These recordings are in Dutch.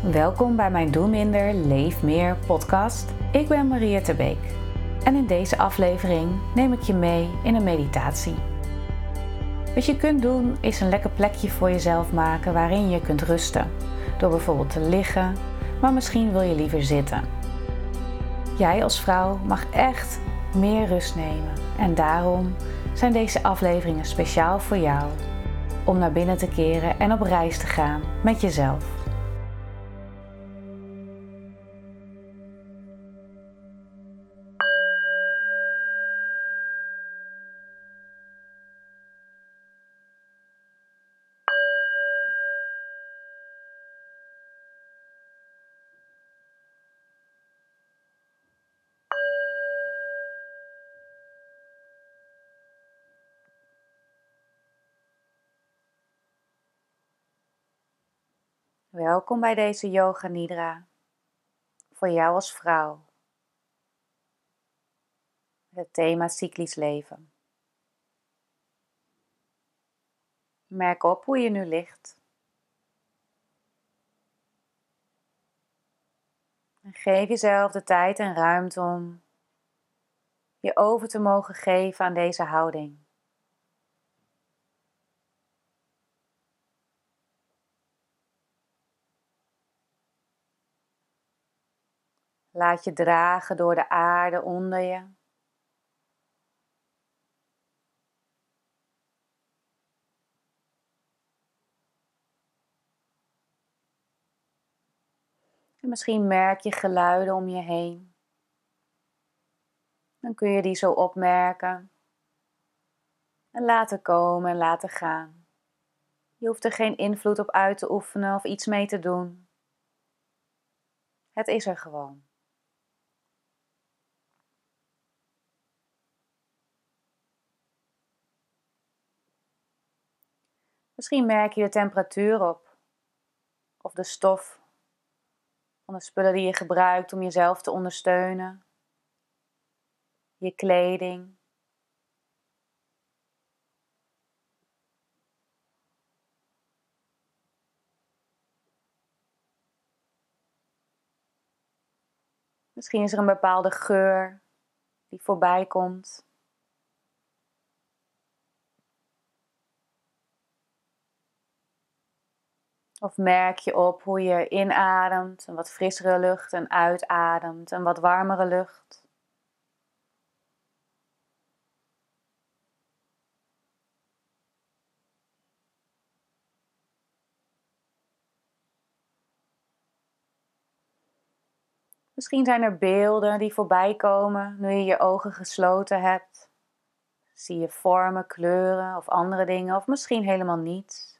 Welkom bij mijn Doe Minder, Leef Meer podcast. Ik ben Maria Terbeek en in deze aflevering neem ik je mee in een meditatie. Wat je kunt doen is een lekker plekje voor jezelf maken waarin je kunt rusten. Door bijvoorbeeld te liggen, maar misschien wil je liever zitten. Jij als vrouw mag echt meer rust nemen en daarom zijn deze afleveringen speciaal voor jou om naar binnen te keren en op reis te gaan met jezelf. Welkom bij deze Yoga Nidra voor jou als vrouw. Het thema cyclisch leven. Merk op hoe je nu ligt. En geef jezelf de tijd en ruimte om je over te mogen geven aan deze houding. Laat je dragen door de aarde onder je. En misschien merk je geluiden om je heen. Dan kun je die zo opmerken. En laten komen en laten gaan. Je hoeft er geen invloed op uit te oefenen of iets mee te doen. Het is er gewoon. Misschien merk je de temperatuur op of de stof van de spullen die je gebruikt om jezelf te ondersteunen, je kleding. Misschien is er een bepaalde geur die voorbij komt. Of merk je op hoe je inademt, een wat frissere lucht en uitademt, een wat warmere lucht. Misschien zijn er beelden die voorbij komen nu je je ogen gesloten hebt. Zie je vormen, kleuren of andere dingen, of misschien helemaal niets.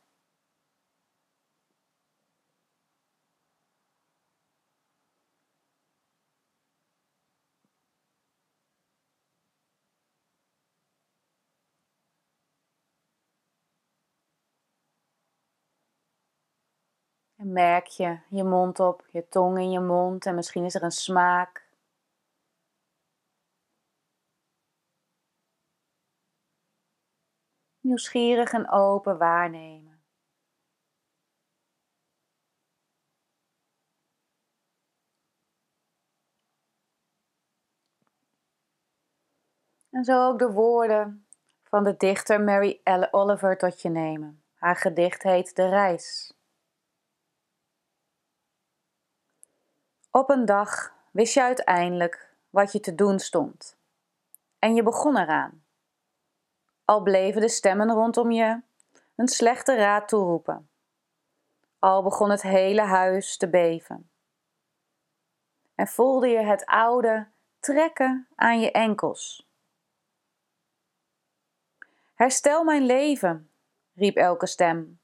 En merk je je mond op, je tong in je mond en misschien is er een smaak. Nieuwsgierig en open waarnemen. En zo ook de woorden van de dichter Mary Oliver tot je nemen. Haar gedicht heet De Reis. Op een dag wist je uiteindelijk wat je te doen stond. En je begon eraan. Al bleven de stemmen rondom je een slechte raad toeroepen. Al begon het hele huis te beven. En voelde je het oude trekken aan je enkels. Herstel mijn leven, riep elke stem.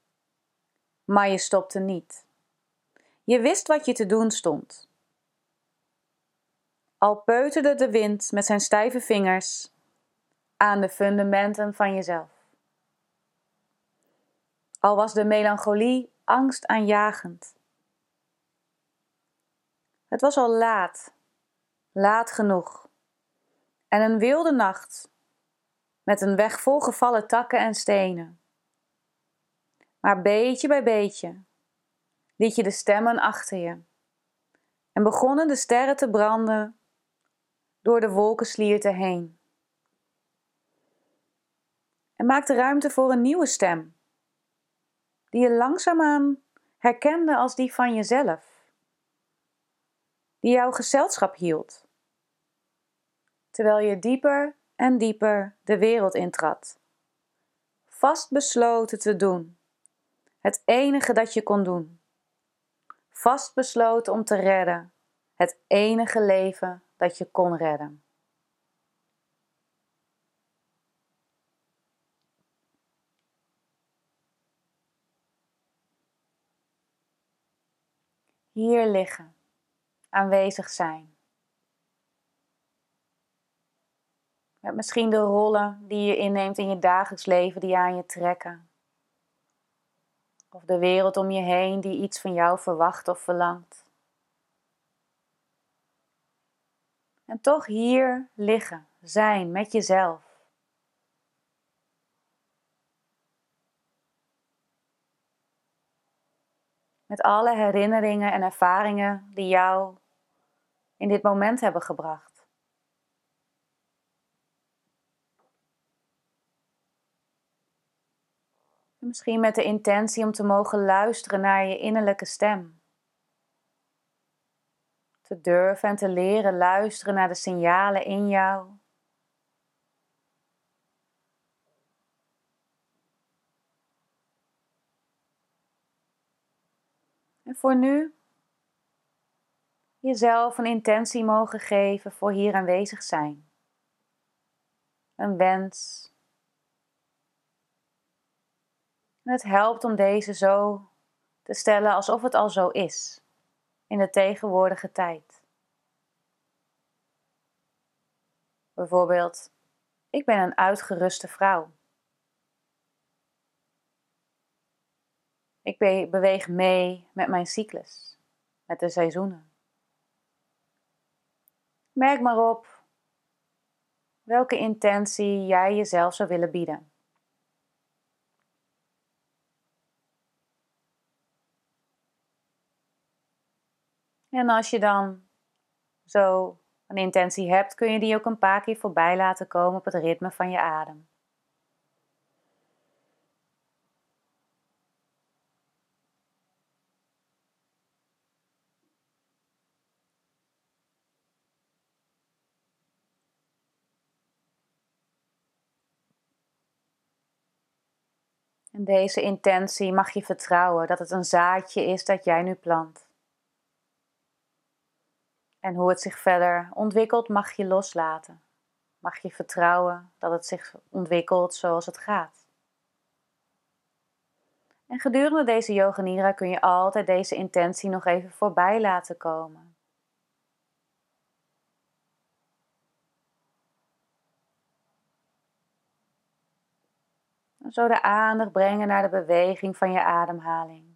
Maar je stopte niet. Je wist wat je te doen stond. Al peuterde de wind met zijn stijve vingers aan de fundamenten van jezelf. Al was de melancholie angstaanjagend. Het was al laat, laat genoeg. En een wilde nacht met een weg vol gevallen takken en stenen. Maar beetje bij beetje liet je de stemmen achter je en begonnen de sterren te branden door de wolkenslierten heen. En maakte ruimte voor een nieuwe stem, die je langzaamaan herkende als die van jezelf, die jouw gezelschap hield, terwijl je dieper en dieper de wereld intrad, vastbesloten te doen, het enige dat je kon doen vastbesloten om te redden, het enige leven dat je kon redden. Hier liggen, aanwezig zijn. Met misschien de rollen die je inneemt in je dagelijks leven die aan je trekken. Of de wereld om je heen die iets van jou verwacht of verlangt. En toch hier liggen, zijn met jezelf. Met alle herinneringen en ervaringen die jou in dit moment hebben gebracht. Misschien met de intentie om te mogen luisteren naar je innerlijke stem. Te durven en te leren luisteren naar de signalen in jou. En voor nu jezelf een intentie mogen geven voor hier aanwezig zijn. Een wens, En het helpt om deze zo te stellen alsof het al zo is, in de tegenwoordige tijd. Bijvoorbeeld, ik ben een uitgeruste vrouw. Ik beweeg mee met mijn cyclus, met de seizoenen. Merk maar op welke intentie jij jezelf zou willen bieden. En als je dan zo een intentie hebt, kun je die ook een paar keer voorbij laten komen op het ritme van je adem. En deze intentie mag je vertrouwen dat het een zaadje is dat jij nu plant. En hoe het zich verder ontwikkelt, mag je loslaten. Mag je vertrouwen dat het zich ontwikkelt zoals het gaat. En gedurende deze yoga nidra kun je altijd deze intentie nog even voorbij laten komen. zo de aandacht brengen naar de beweging van je ademhaling.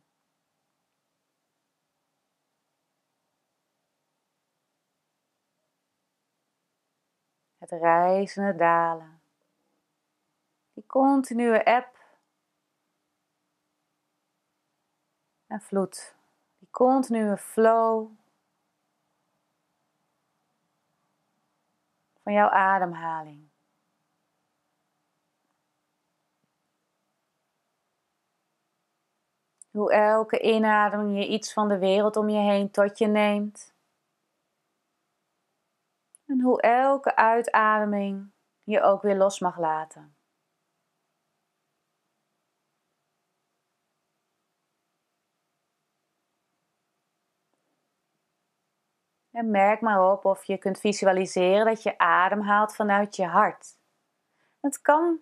Het rijzen en dalen. Die continue eb en vloed. Die continue flow van jouw ademhaling. Hoe elke inademing je iets van de wereld om je heen tot je neemt. En hoe elke uitademing je ook weer los mag laten. En merk maar op of je kunt visualiseren dat je adem haalt vanuit je hart. Het kan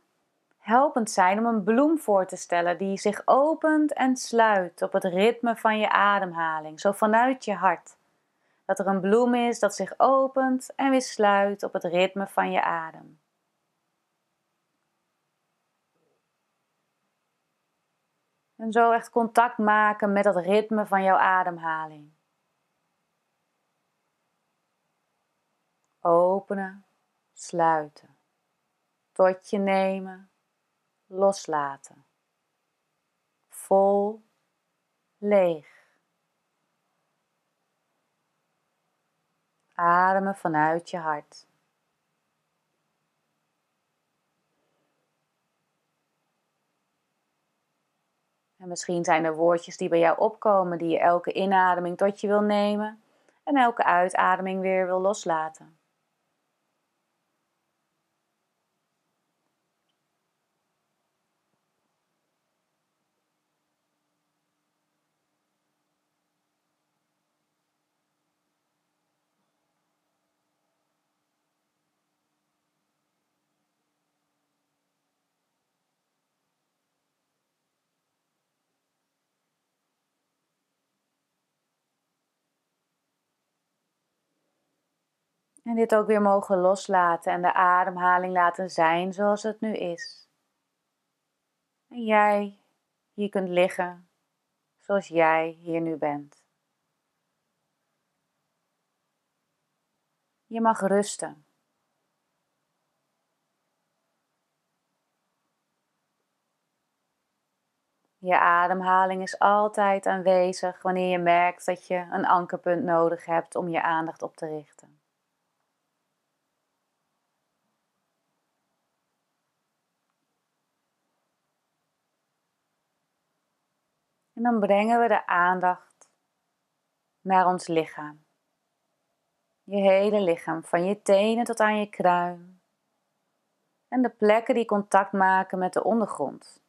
helpend zijn om een bloem voor te stellen die zich opent en sluit op het ritme van je ademhaling, zo vanuit je hart dat er een bloem is dat zich opent en weer sluit op het ritme van je adem. En zo echt contact maken met het ritme van jouw ademhaling. Openen, sluiten. Tot je nemen, loslaten. Vol, leeg, Ademen vanuit je hart. En misschien zijn er woordjes die bij jou opkomen, die je elke inademing tot je wil nemen en elke uitademing weer wil loslaten. En dit ook weer mogen loslaten en de ademhaling laten zijn zoals het nu is. En jij hier kunt liggen zoals jij hier nu bent. Je mag rusten. Je ademhaling is altijd aanwezig wanneer je merkt dat je een ankerpunt nodig hebt om je aandacht op te richten. En dan brengen we de aandacht naar ons lichaam. Je hele lichaam, van je tenen tot aan je kruin. En de plekken die contact maken met de ondergrond.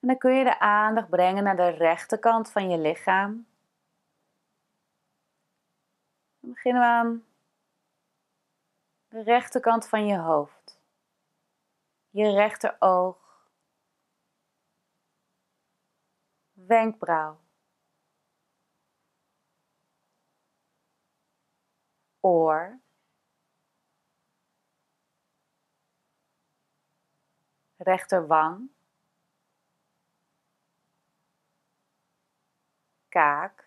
En dan kun je de aandacht brengen naar de rechterkant van je lichaam. Dan beginnen we aan de rechterkant van je hoofd. Je rechteroog. Wenkbrauw. Oor. Rechterwang. Kaak.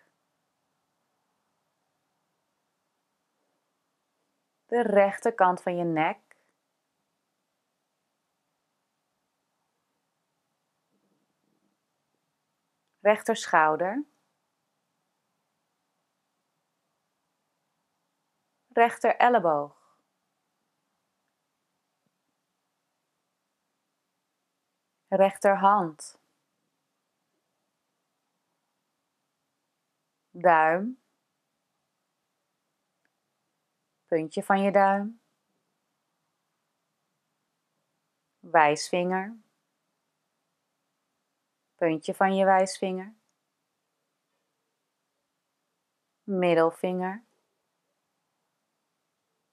De rechterkant van je nek. Rechter schouder. Rechter elleboog. Rechterhand. Duim. Puntje van je duim, wijsvinger, puntje van je wijsvinger, middelvinger,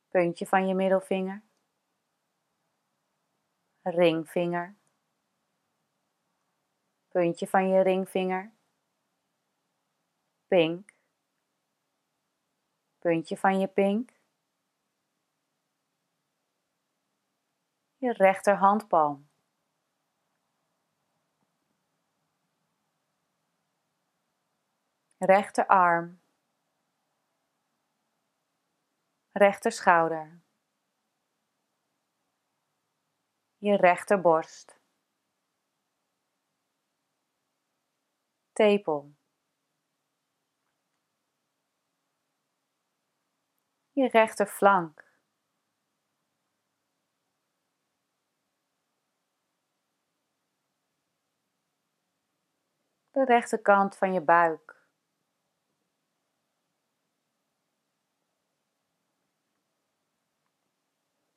puntje van je middelvinger, ringvinger, puntje van je ringvinger, pink, puntje van je pink, je rechterhandpalm. Rechterarm. Rechterschouder. Je rechterborst. Tepel. Je rechterflank. De rechterkant van je buik.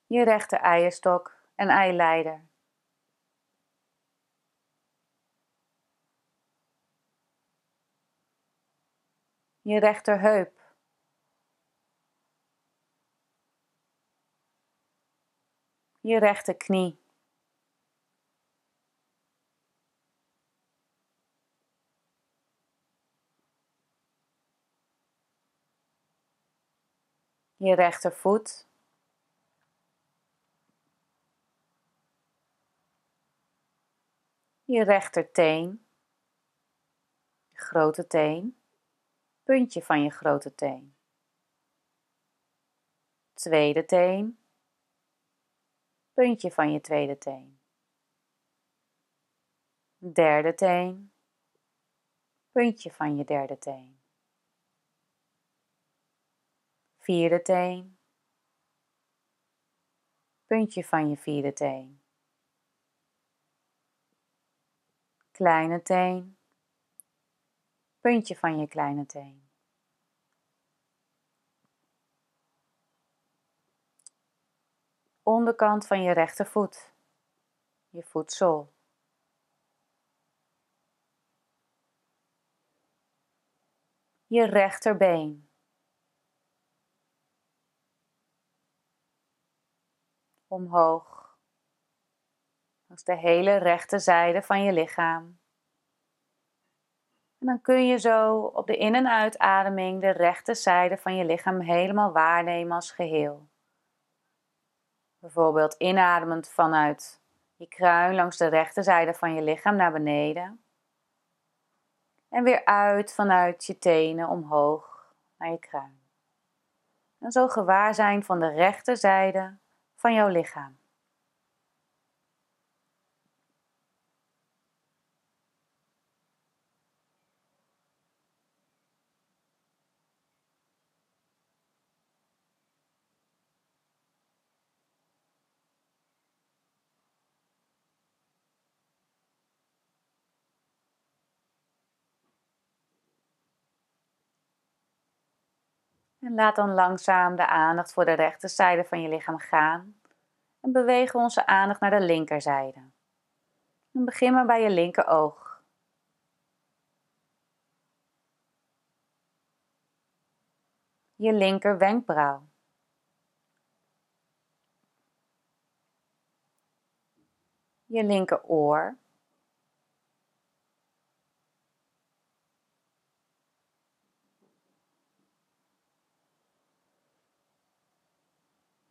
Je rechter eierstok en eileider. Je rechterheup. Je rechterknie. Je rechtervoet. Je rechterteen, je grote teen, puntje van je grote teen. Tweede teen, puntje van je tweede teen. Derde teen, puntje van je derde teen. Vierde teen, puntje van je vierde teen. Kleine teen, puntje van je kleine teen. onderkant van je rechtervoet, je voetzool. Je rechterbeen. Omhoog. Is de hele rechterzijde van je lichaam. En dan kun je zo op de in- en uitademing de rechterzijde van je lichaam helemaal waarnemen als geheel. Bijvoorbeeld inademend vanuit je kruin langs de rechterzijde van je lichaam naar beneden. En weer uit vanuit je tenen omhoog naar je kruin. En zo gewaar zijn van de rechterzijde van jouw lichaam. En laat dan langzaam de aandacht voor de rechterzijde van je lichaam gaan. En bewegen onze aandacht naar de linkerzijde. En begin maar bij je linkeroog. Je linker wenkbrauw. Je linker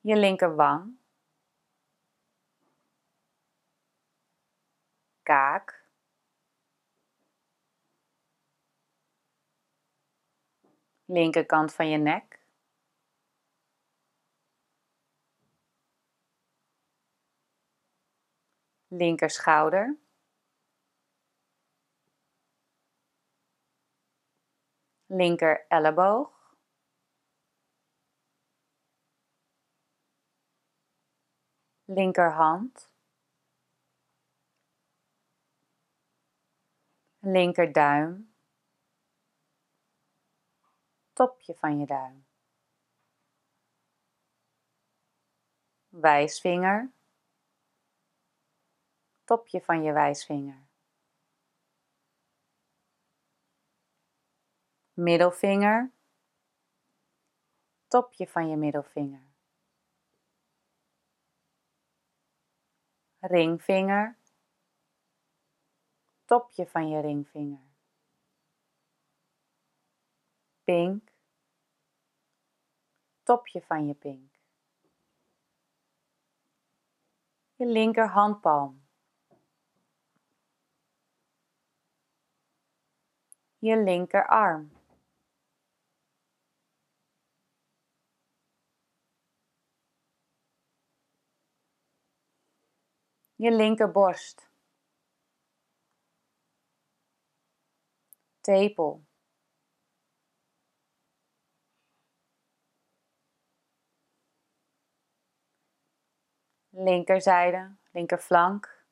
je linkerwang, kaak, linkerkant van je nek, linker schouder, linker elleboog, linkerhand, linkerduim, topje van je duim, wijsvinger, topje van je wijsvinger. Middelvinger, topje van je middelvinger. Ringvinger, topje van je ringvinger, pink, topje van je pink, je linkerhandpalm, je linkerarm. Je linkerborst. Tepel. Linkerzijde, linkerflank.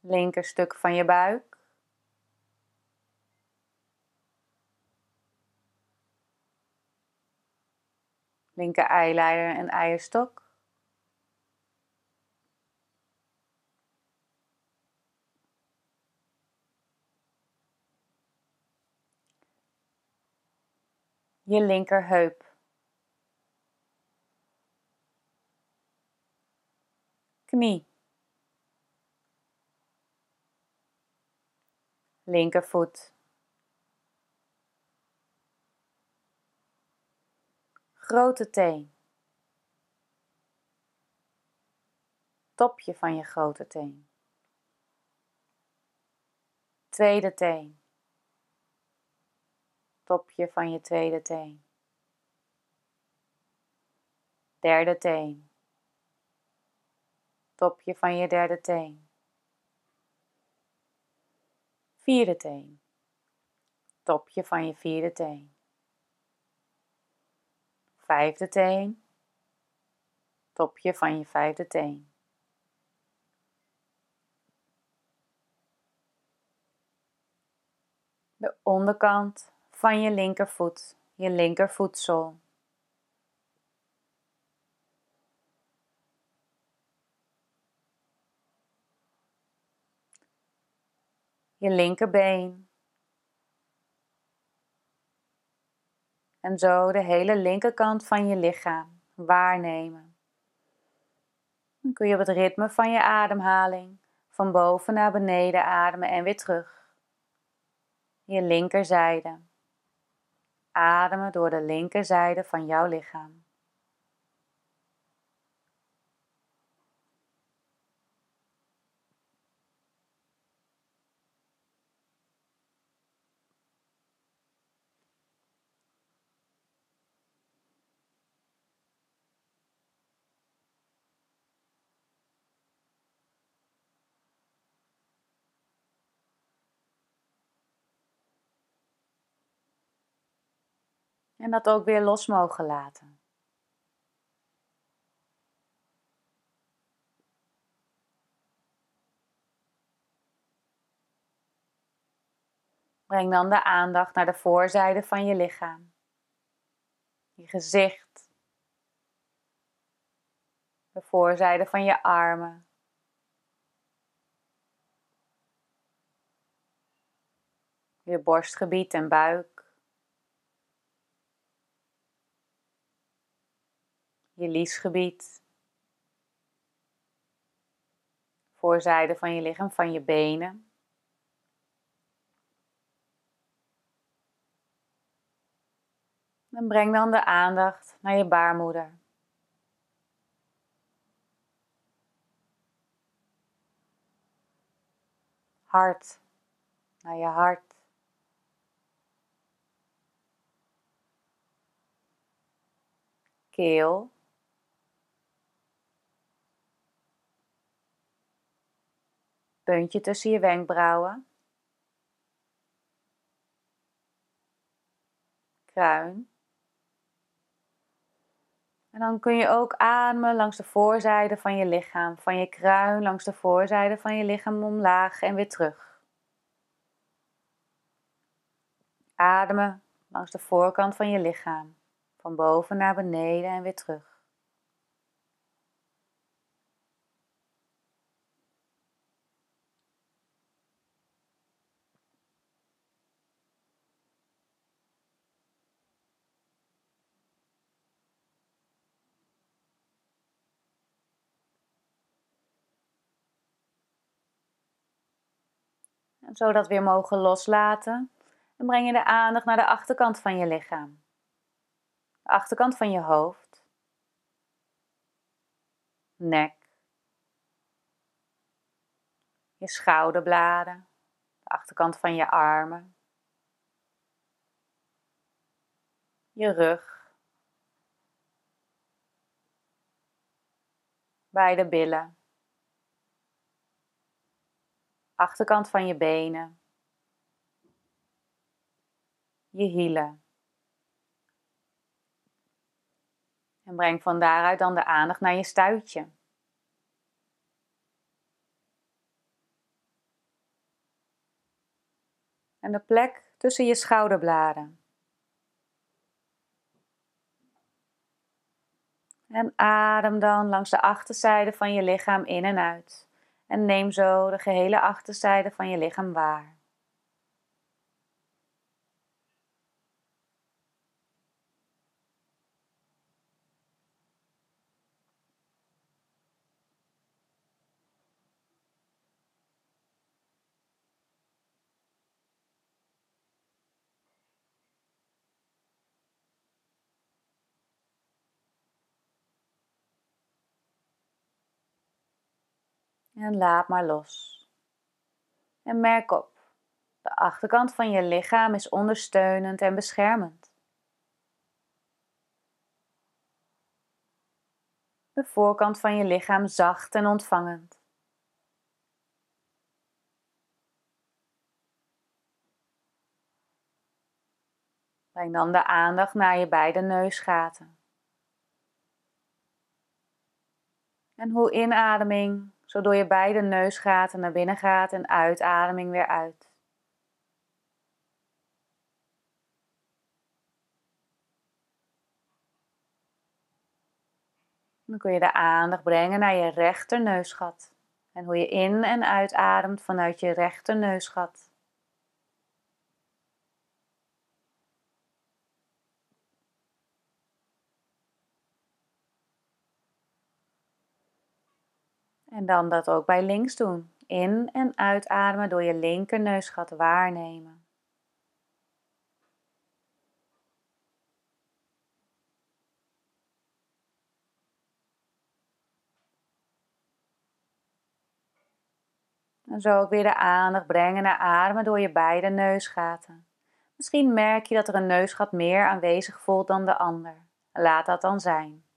Linkerstuk van je buik. Linker eileider en eierstok. Je linkerheup. Knie. Linkervoet. Grote teen. Topje van je grote teen. Tweede teen. Topje van je tweede teen. Derde teen. Topje van je derde teen. Vierde teen. Topje van je vierde teen. Vijfde teen. Topje van je vijfde teen. De onderkant van je linkervoet, je linkervoetzool. Je linkerbeen. En zo de hele linkerkant van je lichaam waarnemen. Dan kun je op het ritme van je ademhaling van boven naar beneden ademen en weer terug. Je linkerzijde. Ademen door de linkerzijde van jouw lichaam. En dat ook weer los mogen laten. Breng dan de aandacht naar de voorzijde van je lichaam. Je gezicht. De voorzijde van je armen. Je borstgebied en buik. Je liesgebied, voorzijde van je lichaam, van je benen. En breng dan de aandacht naar je baarmoeder. Hart, naar je hart. Keel. Puntje tussen je wenkbrauwen, kruin. En dan kun je ook ademen langs de voorzijde van je lichaam, van je kruin langs de voorzijde van je lichaam omlaag en weer terug. Ademen langs de voorkant van je lichaam, van boven naar beneden en weer terug. En zo dat weer mogen loslaten. Dan breng je de aandacht naar de achterkant van je lichaam. De achterkant van je hoofd. Nek. Je schouderbladen. De achterkant van je armen. Je rug. Beide billen achterkant van je benen, je hielen. En breng van daaruit dan de aandacht naar je stuitje. En de plek tussen je schouderbladen. En adem dan langs de achterzijde van je lichaam in en uit en neem zo de gehele achterzijde van je lichaam waar. En laat maar los. En merk op De achterkant van je lichaam is ondersteunend en beschermend. De voorkant van je lichaam zacht en ontvangend. Breng dan de aandacht naar je beide neusgaten. En hoe inademing zo door je beide neusgaten naar binnen gaat en uitademing weer uit. Dan kun je de aandacht brengen naar je rechterneusgat en hoe je in- en uitademt vanuit je rechterneusgat. En dan dat ook bij links doen. In- en uitademen door je linkerneusgat waarnemen. En zo ook weer de aandacht brengen naar ademen door je beide neusgaten. Misschien merk je dat er een neusgat meer aanwezig voelt dan de ander. Laat dat dan zijn.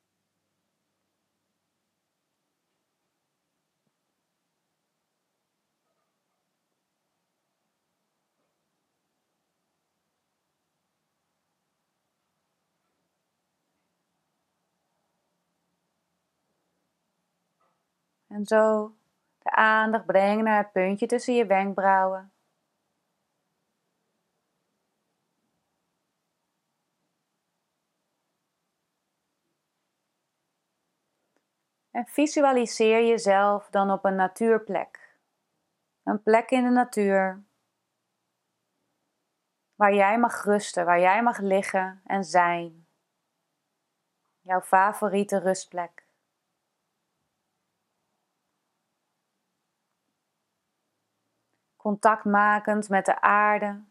En zo de aandacht brengen naar het puntje tussen je wenkbrauwen. En visualiseer jezelf dan op een natuurplek. Een plek in de natuur waar jij mag rusten, waar jij mag liggen en zijn. Jouw favoriete rustplek. Contact makend met de aarde.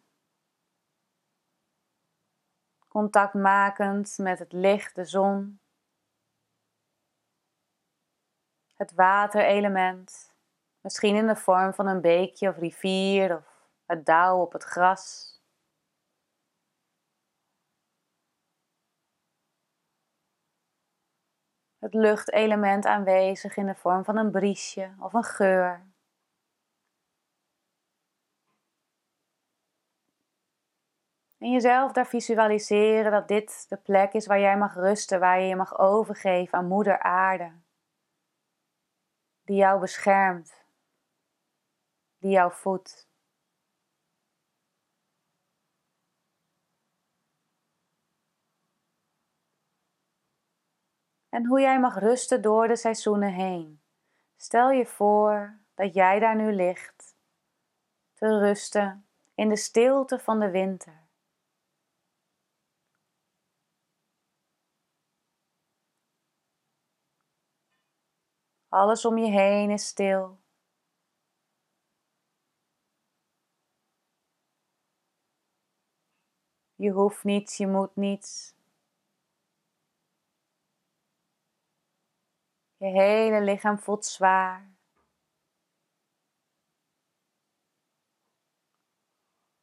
Contact makend met het licht, de zon. Het waterelement. Misschien in de vorm van een beekje of rivier of het dauw op het gras. Het luchtelement aanwezig in de vorm van een briesje of een geur. En jezelf daar visualiseren dat dit de plek is waar jij mag rusten, waar je je mag overgeven aan Moeder Aarde. Die jou beschermt, die jou voedt. En hoe jij mag rusten door de seizoenen heen. Stel je voor dat jij daar nu ligt, te rusten in de stilte van de winter. Alles om je heen is stil. Je hoeft niets, je moet niets. Je hele lichaam voelt zwaar.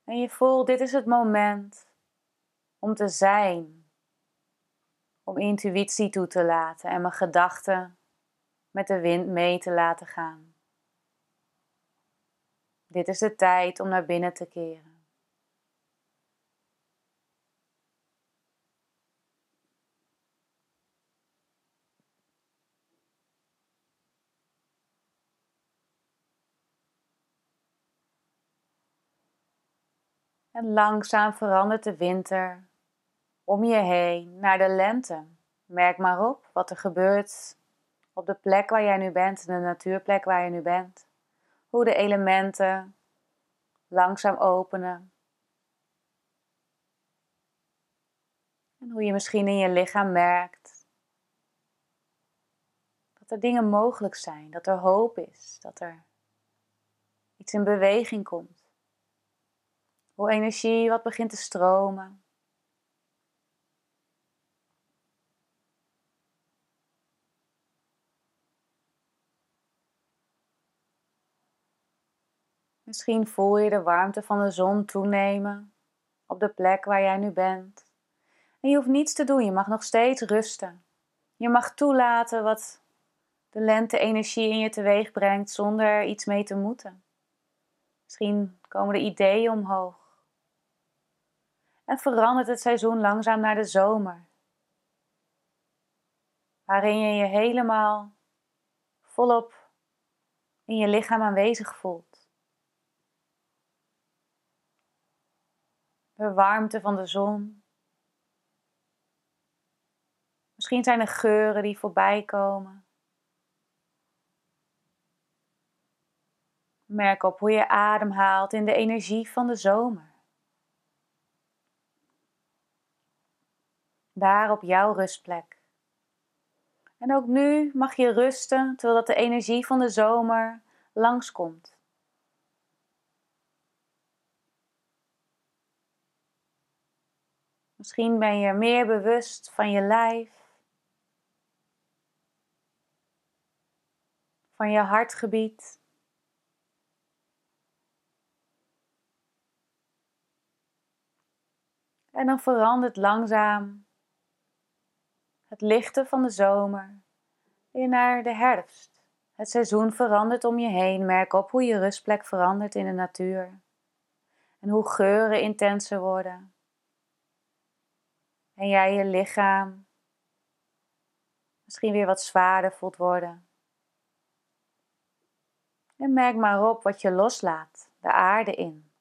En je voelt, dit is het moment om te zijn. Om intuïtie toe te laten en mijn gedachten met de wind mee te laten gaan. Dit is de tijd om naar binnen te keren. En langzaam verandert de winter om je heen naar de lente. Merk maar op wat er gebeurt op de plek waar jij nu bent, de natuurplek waar je nu bent. Hoe de elementen langzaam openen. En hoe je misschien in je lichaam merkt dat er dingen mogelijk zijn, dat er hoop is, dat er iets in beweging komt. Hoe energie wat begint te stromen. Misschien voel je de warmte van de zon toenemen op de plek waar jij nu bent. En je hoeft niets te doen, je mag nog steeds rusten. Je mag toelaten wat de lente-energie in je teweeg brengt zonder er iets mee te moeten. Misschien komen er ideeën omhoog. En verandert het seizoen langzaam naar de zomer, waarin je je helemaal volop in je lichaam aanwezig voelt. De warmte van de zon. Misschien zijn er geuren die voorbij komen. Merk op hoe je ademhaalt in de energie van de zomer. Daar op jouw rustplek. En ook nu mag je rusten terwijl de energie van de zomer langskomt. Misschien ben je meer bewust van je lijf, van je hartgebied. En dan verandert langzaam het lichte van de zomer weer naar de herfst. Het seizoen verandert om je heen. Merk op hoe je rustplek verandert in de natuur. En hoe geuren intenser worden. En jij je lichaam misschien weer wat zwaarder voelt worden. En merk maar op wat je loslaat, de aarde in.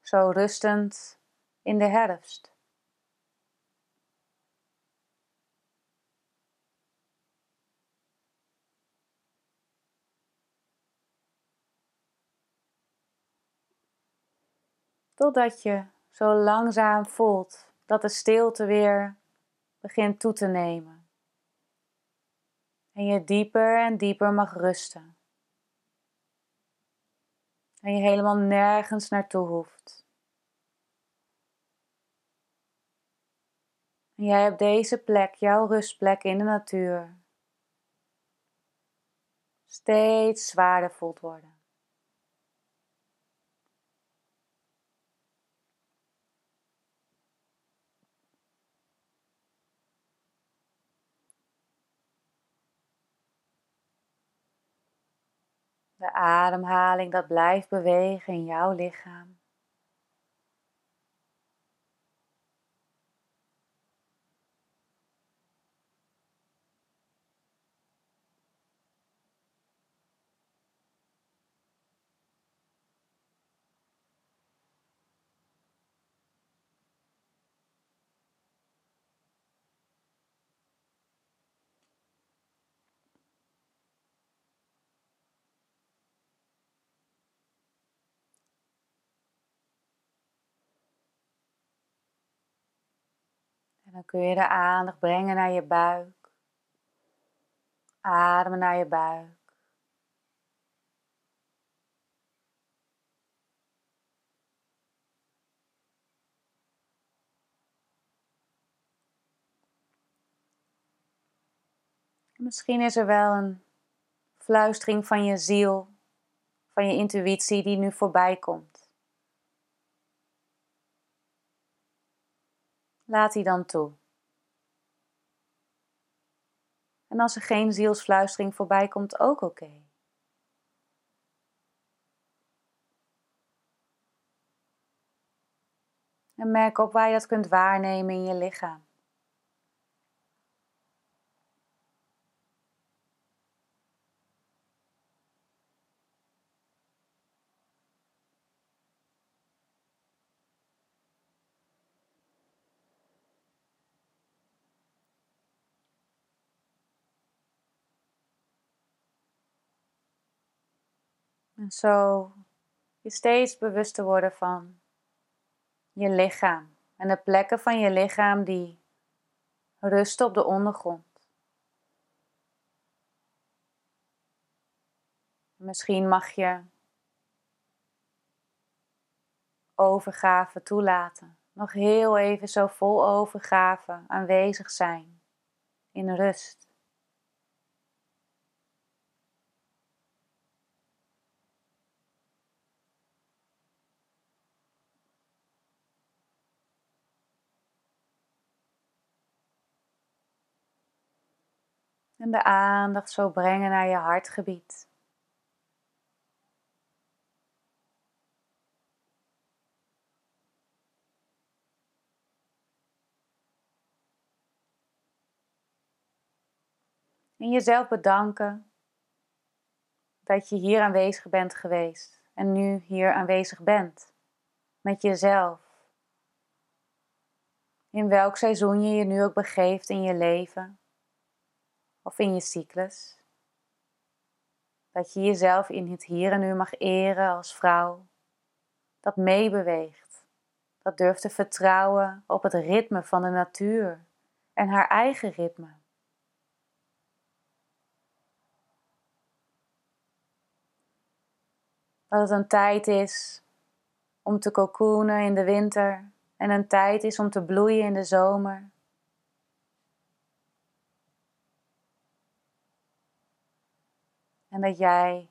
Zo rustend in de herfst. Totdat je zo langzaam voelt dat de stilte weer begint toe te nemen. En je dieper en dieper mag rusten. En je helemaal nergens naartoe hoeft. En jij op deze plek, jouw rustplek in de natuur, steeds zwaarder voelt worden. De ademhaling dat blijft bewegen in jouw lichaam. Dan kun je de aandacht brengen naar je buik. Ademen naar je buik. Misschien is er wel een fluistering van je ziel, van je intuïtie die nu voorbij komt. Laat die dan toe. En als er geen zielsfluistering voorbij komt, ook oké. En merk op waar je dat kunt waarnemen in je lichaam. En zo je steeds bewuster worden van je lichaam en de plekken van je lichaam die rusten op de ondergrond. Misschien mag je overgave toelaten. Nog heel even zo vol overgave aanwezig zijn in rust. En de aandacht zo brengen naar je hartgebied. En jezelf bedanken dat je hier aanwezig bent geweest en nu hier aanwezig bent met jezelf. In welk seizoen je je nu ook begeeft in je leven of in je cyclus. Dat je jezelf in het hier en nu mag eren als vrouw, dat meebeweegt, dat durft te vertrouwen op het ritme van de natuur en haar eigen ritme. Dat het een tijd is om te cocoonen in de winter en een tijd is om te bloeien in de zomer. En dat jij,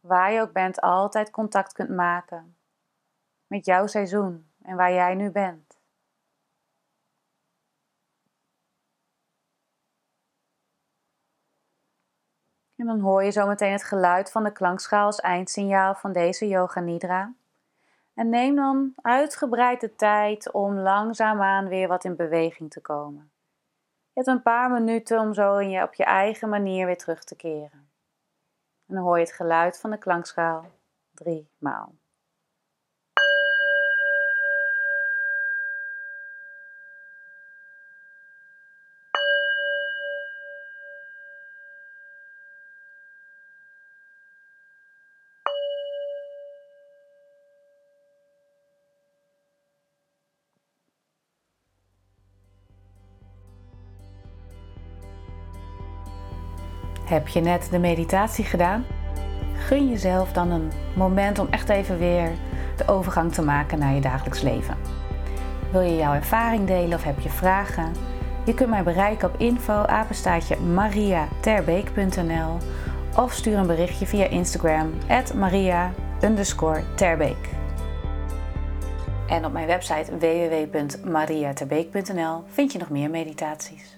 waar je ook bent, altijd contact kunt maken met jouw seizoen en waar jij nu bent. En dan hoor je zometeen het geluid van de klankschaal als eindsignaal van deze Yoga Nidra. En neem dan uitgebreid de tijd om langzaamaan weer wat in beweging te komen. Je hebt een paar minuten om zo in je, op je eigen manier weer terug te keren. En dan hoor je het geluid van de klankschaal drie maal. Heb je net de meditatie gedaan? Gun jezelf dan een moment om echt even weer de overgang te maken naar je dagelijks leven. Wil je jouw ervaring delen of heb je vragen? Je kunt mij bereiken op info mariaterbeek.nl of stuur een berichtje via Instagram maria terbeek. En op mijn website www.mariaterbeek.nl vind je nog meer meditaties.